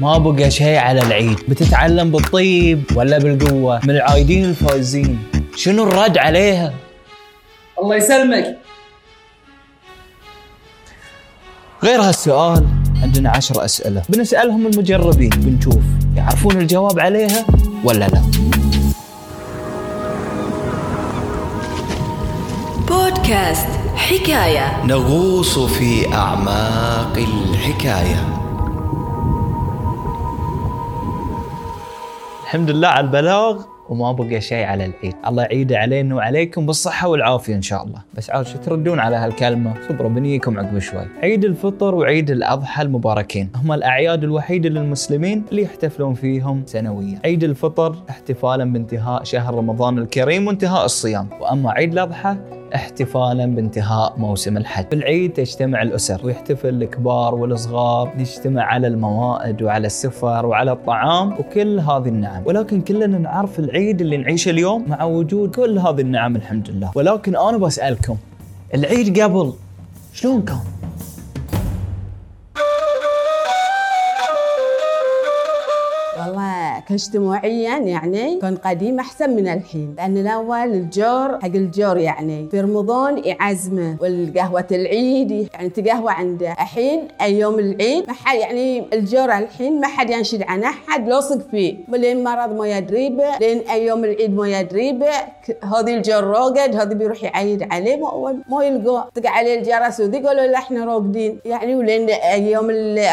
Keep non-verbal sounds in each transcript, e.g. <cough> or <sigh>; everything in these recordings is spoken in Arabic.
ما بقى شيء على العيد. بتتعلم بالطيب ولا بالقوة؟ من العايدين الفايزين شنو الرد عليها؟ الله يسلمك. غير هالسؤال عندنا عشر أسئلة. بنسألهم المجربين بنشوف. يعرفون الجواب عليها ولا لا؟ بودكاست حكاية. نغوص في أعماق الحكاية. الحمد لله على البلاغ وما بقى شيء على العيد. الله يعيده علينا وعليكم بالصحة والعافية إن شاء الله. بس عاد شو تردون على هالكلمة؟ صبروا بنيكم عقب شوي. عيد الفطر وعيد الأضحى المباركين. هم الأعياد الوحيدة للمسلمين اللي يحتفلون فيهم سنويا. عيد الفطر احتفالا بانتهاء شهر رمضان الكريم وانتهاء الصيام. وأما عيد الأضحى احتفالا بانتهاء موسم الحج. بالعيد تجتمع الأسر ويحتفل الكبار والصغار نجتمع على الموائد وعلى السفر وعلى الطعام وكل هذه النعم. ولكن كلنا نعرف العيد اللي نعيشه اليوم مع وجود كل هذه النعم الحمد لله. ولكن أنا بسألكم العيد قبل شلون كان؟ والله كاجتماعيا يعني كان قديم أحسن من الحين لأن الأول الجار حق الجار يعني في رمضان يعزمه والقهوة العيد يعني تقهوى عنده. الحين أيام العيد ما حد يعني الجار الحين ما حد ينشد عن أحد لاصق فيه. لين مرض ما يدري به لين أيام العيد ما يدري به ك- هذه الجار راقد هذا بيروح يعيد عليه ما, يلقاه طق عليه الجرس وذي قالوا له إحنا راقدين. يعني ولين أيام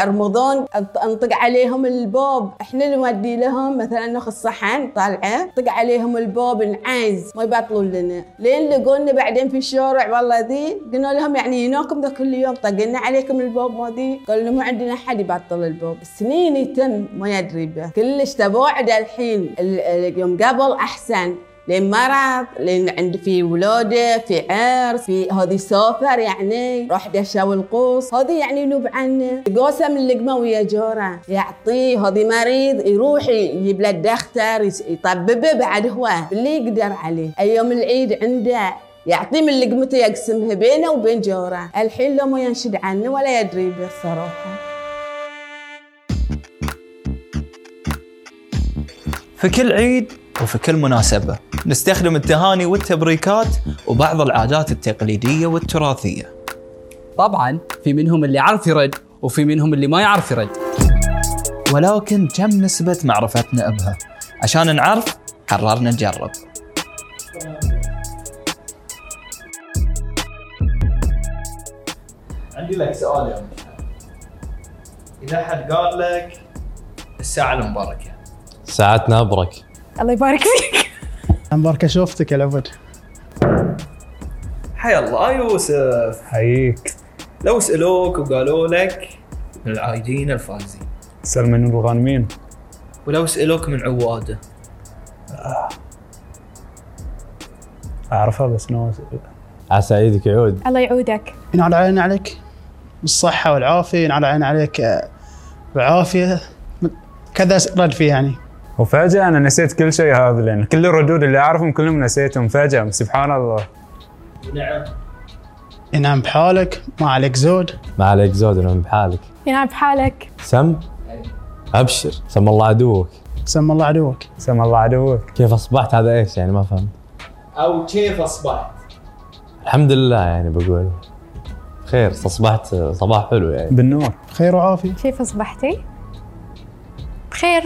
رمضان أنطق عليهم الباب. إحنا اللي نودي لهم مثلا ناخذ صحن طالعة طق عليهم الباب نعايز ما يبطلون لنا. لين لقونا بعدين في الشارع والله ذي قلنا لهم يعني هناكم ذا كل يوم طقنا عليكم الباب ما ذي. قالوا ما عندنا أحد يبطل الباب. سنين يتم ما يدري به. كلش تباعد الحين ال- ال- يوم قبل أحسن. لين مرض لين عند في ولادة في عرس في هذه سافر يعني راح دشوا القوس. هذه يعني نوب عنه. قاسم اللقمه ويا جارة. يعطيه هذه مريض يروح يجيب له الدختر يطببه بعد هو اللي يقدر عليه. أيام العيد عنده يعطيه من لقمته يقسمها بينه وبين جاره. الحين لو ما ينشد عنه ولا يدري به الصراحه في كل عيد وفي كل مناسبة نستخدم التهاني والتبريكات وبعض العادات التقليدية والتراثية. طبعا في منهم اللي يعرف يرد وفي منهم اللي ما يعرف يرد. ولكن كم نسبة معرفتنا بها؟ عشان نعرف قررنا نجرب. عندي لك سؤال يا إذا حد قال لك الساعة المباركة. ساعتنا ابرك الله يبارك فيك. مباركة شوفتك يا العبد حيا الله يوسف. حييك. لو سألوك وقالوا لك من العايدين الفائزين. سلم من الغانمين ولو سألوك من عواده. أعرفها بس ناس عسى عيدك يعود. الله يعودك. ينعل عين عليك. بالصحة والعافية ينعل عين عليك آه، بعافية كذا رد فيه يعني. وفجأة أنا نسيت كل شيء هذا لأن كل الردود اللي أعرفهم كلهم نسيتهم فجأة سبحان الله. نعم. ينام بحالك. ما عليك زود. ما عليك زود من بحالك. ينام بحالك. سم؟ أبشر. سم الله عدوك. سم الله عدوك. سم الله عدوك. كيف أصبحت؟ هذا إيش يعني؟ ما فهمت. أو كيف أصبحت؟ الحمد لله يعني بقول. خير أصبحت صباح حلو يعني. بالنور. خير وعافية. كيف أصبحتي؟ بخير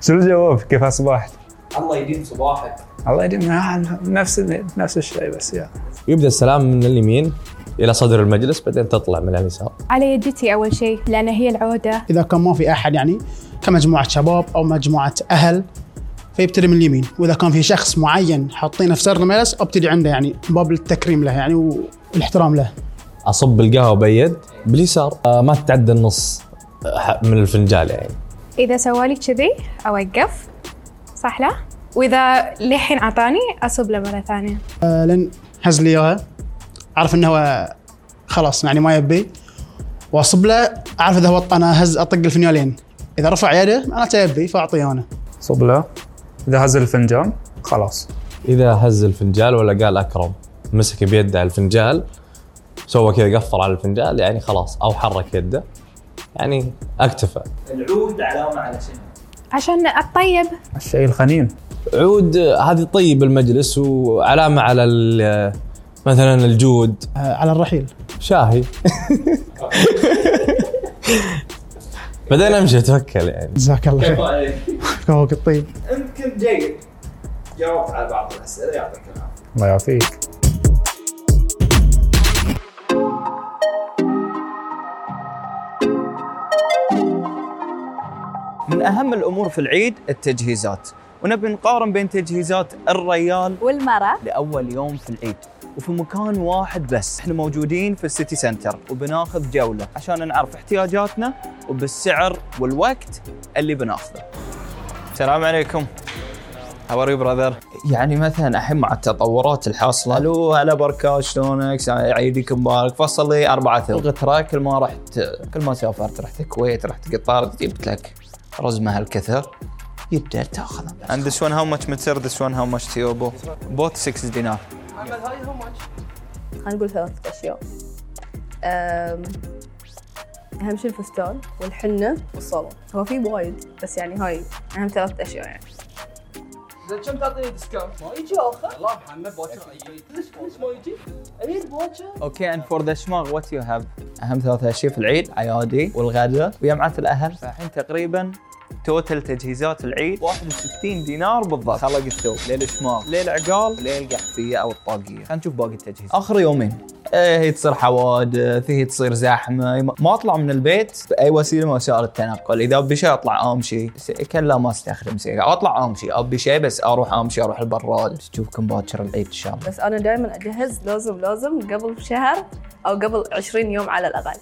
شو الجواب؟ كيف أصبحت؟ الله يديم صباحك. الله يديم. نفس نفس الشيء بس يا. يبدأ السلام من اليمين إلى صدر المجلس بعدين تطلع من اليسار على يدتي أول شيء لأن هي العودة. إذا كان ما في أحد يعني كمجموعة شباب أو مجموعة أهل فيبتدي من اليمين. وإذا كان في شخص معين حاطينه في سر المجلس أبتدي عنده يعني باب التكريم له يعني والاحترام له. أصب القهوه بيد باليسار. آه، ما تتعدى النص آه، من الفنجان يعني. إذا سوالي كذي أوقف. صح لا؟ وإذا للحين عطاني أصب له مرة ثانية. آه، لين هز لي إياها. أعرف إنه هو خلاص يعني ما يبي. وأصب له أعرف إذا هو أنا هز أطق الفنيالين إذا رفع يده معناته يبي فأعطيه أنا. صب له. إذا هز الفنجان خلاص. إذا هز الفنجال ولا قال أكرم مسك بيده على الفنجال سوى كذا قفر على الفنجال يعني خلاص أو حرك يده. يعني أكتفى. العود علامة على شنو؟ عشان الطيب. الشيء الخنين. عود هذه طيب المجلس وعلامة على ال- مثلا الجود. آه، على الرحيل. شاهي. بعدين أمشي أتوكل يعني. جزاك الله خير. عليك؟ فوق الطيب. انت كنت جيد. جاوبت على بعض الأسئلة يعطيك العافية. الله يعافيك. من أهم الأمور في العيد التجهيزات. ونبي نقارن بين تجهيزات الريال والمرأة. لأول يوم في العيد. وفي مكان واحد بس. إحنا موجودين في السيتي سنتر. وبناخذ جولة. عشان نعرف احتياجاتنا وبالسعر والوقت اللي بناخذه. السلام عليكم. How are you brother؟ يعني مثلا الحين مع التطورات الحاصلة. ألو هلا بركة. شلونك؟ عيدك مبارك. فصل لي أربعة ثلغ ترى كل ما رحت كل ما سافرت رحت الكويت رحت قطار جبت لك رزمه هالكثر يبدأ تاخذها And this one how much متر this one how much تيوبو both 6 دينار خلينا نقول ثلاثة أشياء. أم، أهم شيء الفستان والحنة والصالون. هو في وايد بس يعني هاي أهم ثلاث أشياء يعني. أوكي and for the شماغ what you have? اهم ثلاث اشياء في العيد عيادي والغداء. وجمعه الاهل فالحين تقريبا توتل تجهيزات العيد. 61 دينار بالضبط. خلق الثوب ليل الشماغ ليل عقال. ليل القحفيه أو الطاقية. خلينا نشوف باقي التجهيز آخر يومين. إيه هي تصير حوادث هي تصير زحمة. ما أطلع من البيت بأي وسيلة من وسائل التنقل. إذا أبي شيء أطلع امشي كلا ما أستخدم سيارة. أطلع امشي أبي شيء بس أروح امشي أروح البراد. نشوفكم باكر العيد إن شاء الله. بس أنا دائما أجهز لازم لازم قبل شهر أو قبل 20 يوم على الأقل.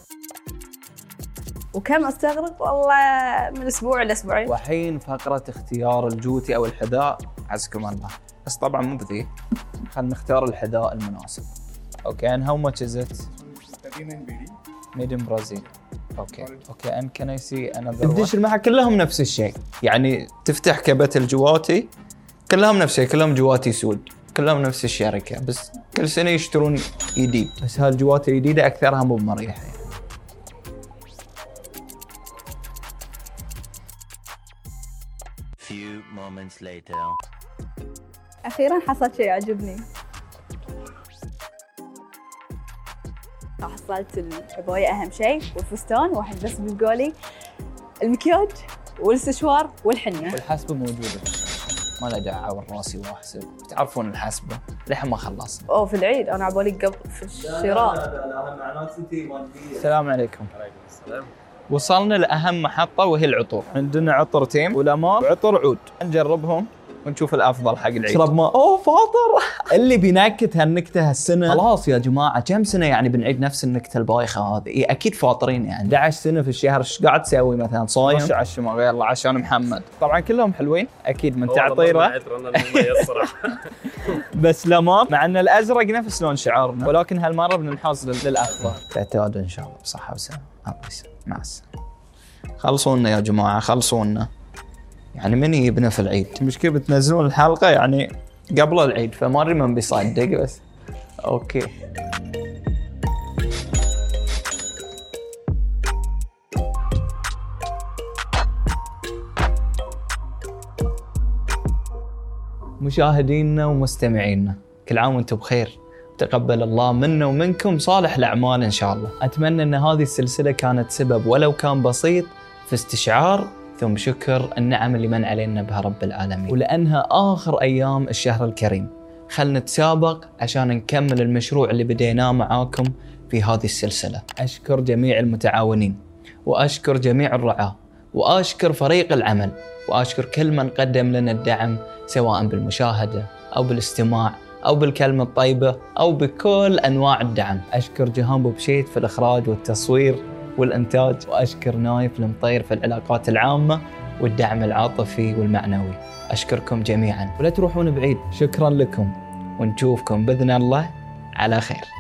وكم أستغرق والله من أسبوع لأسبوعين وحين فقرة اختيار الجوتي أو الحذاء عزكم الله. بس طبعا مو بذي. خلينا نختار الحذاء المناسب. okay and how much is it? Made in Brazil. okay okay and can I see another تدش المحل كلهم نفس الشيء. يعني تفتح كبة الجواتي كلهم نفس الشيء كلهم جواتي سود كلهم نفس الشركة بس كل سنة يشترون جديد. بس هالجواتي الجديدة أكثرها مو بمريحة. Moments later. أخيرا حصلت شيء يعجبني حصلت العباية أهم شيء والفستان واحد بس بيبقالي المكياج والاستشوار والحنية والحسبة موجودة ما له داعي اعور راسي واحسب تعرفون الحسبة للحين ما خلصنا أوه في العيد أنا عبالي قبل في الشراء السلام عليكم وصلنا لأهم محطة وهي العطور. عندنا عطر تيم ولامار وعطر عود. نجربهم. ونشوف الأفضل حق العيد. اشرب ماء. أوه فاطر <laughs> اللي بينكت هالنكتة هالسنة. خلاص يا جماعة كم سنة يعني بنعيد نفس النكتة البايخة هذه؟ إيه أكيد فاطرين يعني. 11 سنة في الشهر. إيش قاعد تسوي مثلا؟ صايم؟ خش على الشماغ يلا عشان محمد. طبعا كلهم حلوين. أكيد من تعطيره. <laughs> <laughs> بس لامام مع أن الأزرق نفس لون شعارنا ولكن هالمرة بننحاز لل- للاخضر تعتاد إن شاء الله بصحة وسلامة. الله يسلمك. مع السلامة. خلصونا يا جماعة خلصونا. يعني من يجيبنا في العيد؟ المشكلة بتنزلون الحلقة يعني قبل العيد فما أدري من بيصدق بس. أوكي. مشاهدينا ومستمعينا كل عام وأنتم بخير. تقبل الله منا ومنكم صالح الأعمال إن شاء الله. أتمنى إن هذه السلسلة كانت سبب ولو كان بسيط في استشعار ثم شكر النعم اللي من علينا بها رب العالمين. ولأنها آخر أيام الشهر الكريم. خلنا نتسابق عشان نكمل المشروع اللي بديناه معاكم في هذه السلسلة. أشكر جميع المتعاونين. وأشكر جميع الرعاة. وأشكر فريق العمل. وأشكر كل من قدم لنا الدعم سواء بالمشاهدة أو بالاستماع أو بالكلمة الطيبة أو بكل أنواع الدعم. أشكر جهان بوبشيت في الإخراج والتصوير. والإنتاج وأشكر نايف المطير في العلاقات العامة والدعم العاطفي والمعنوي. أشكركم جميعا. ولا تروحون بعيد. شكرا لكم. ونشوفكم بإذن الله. على خير.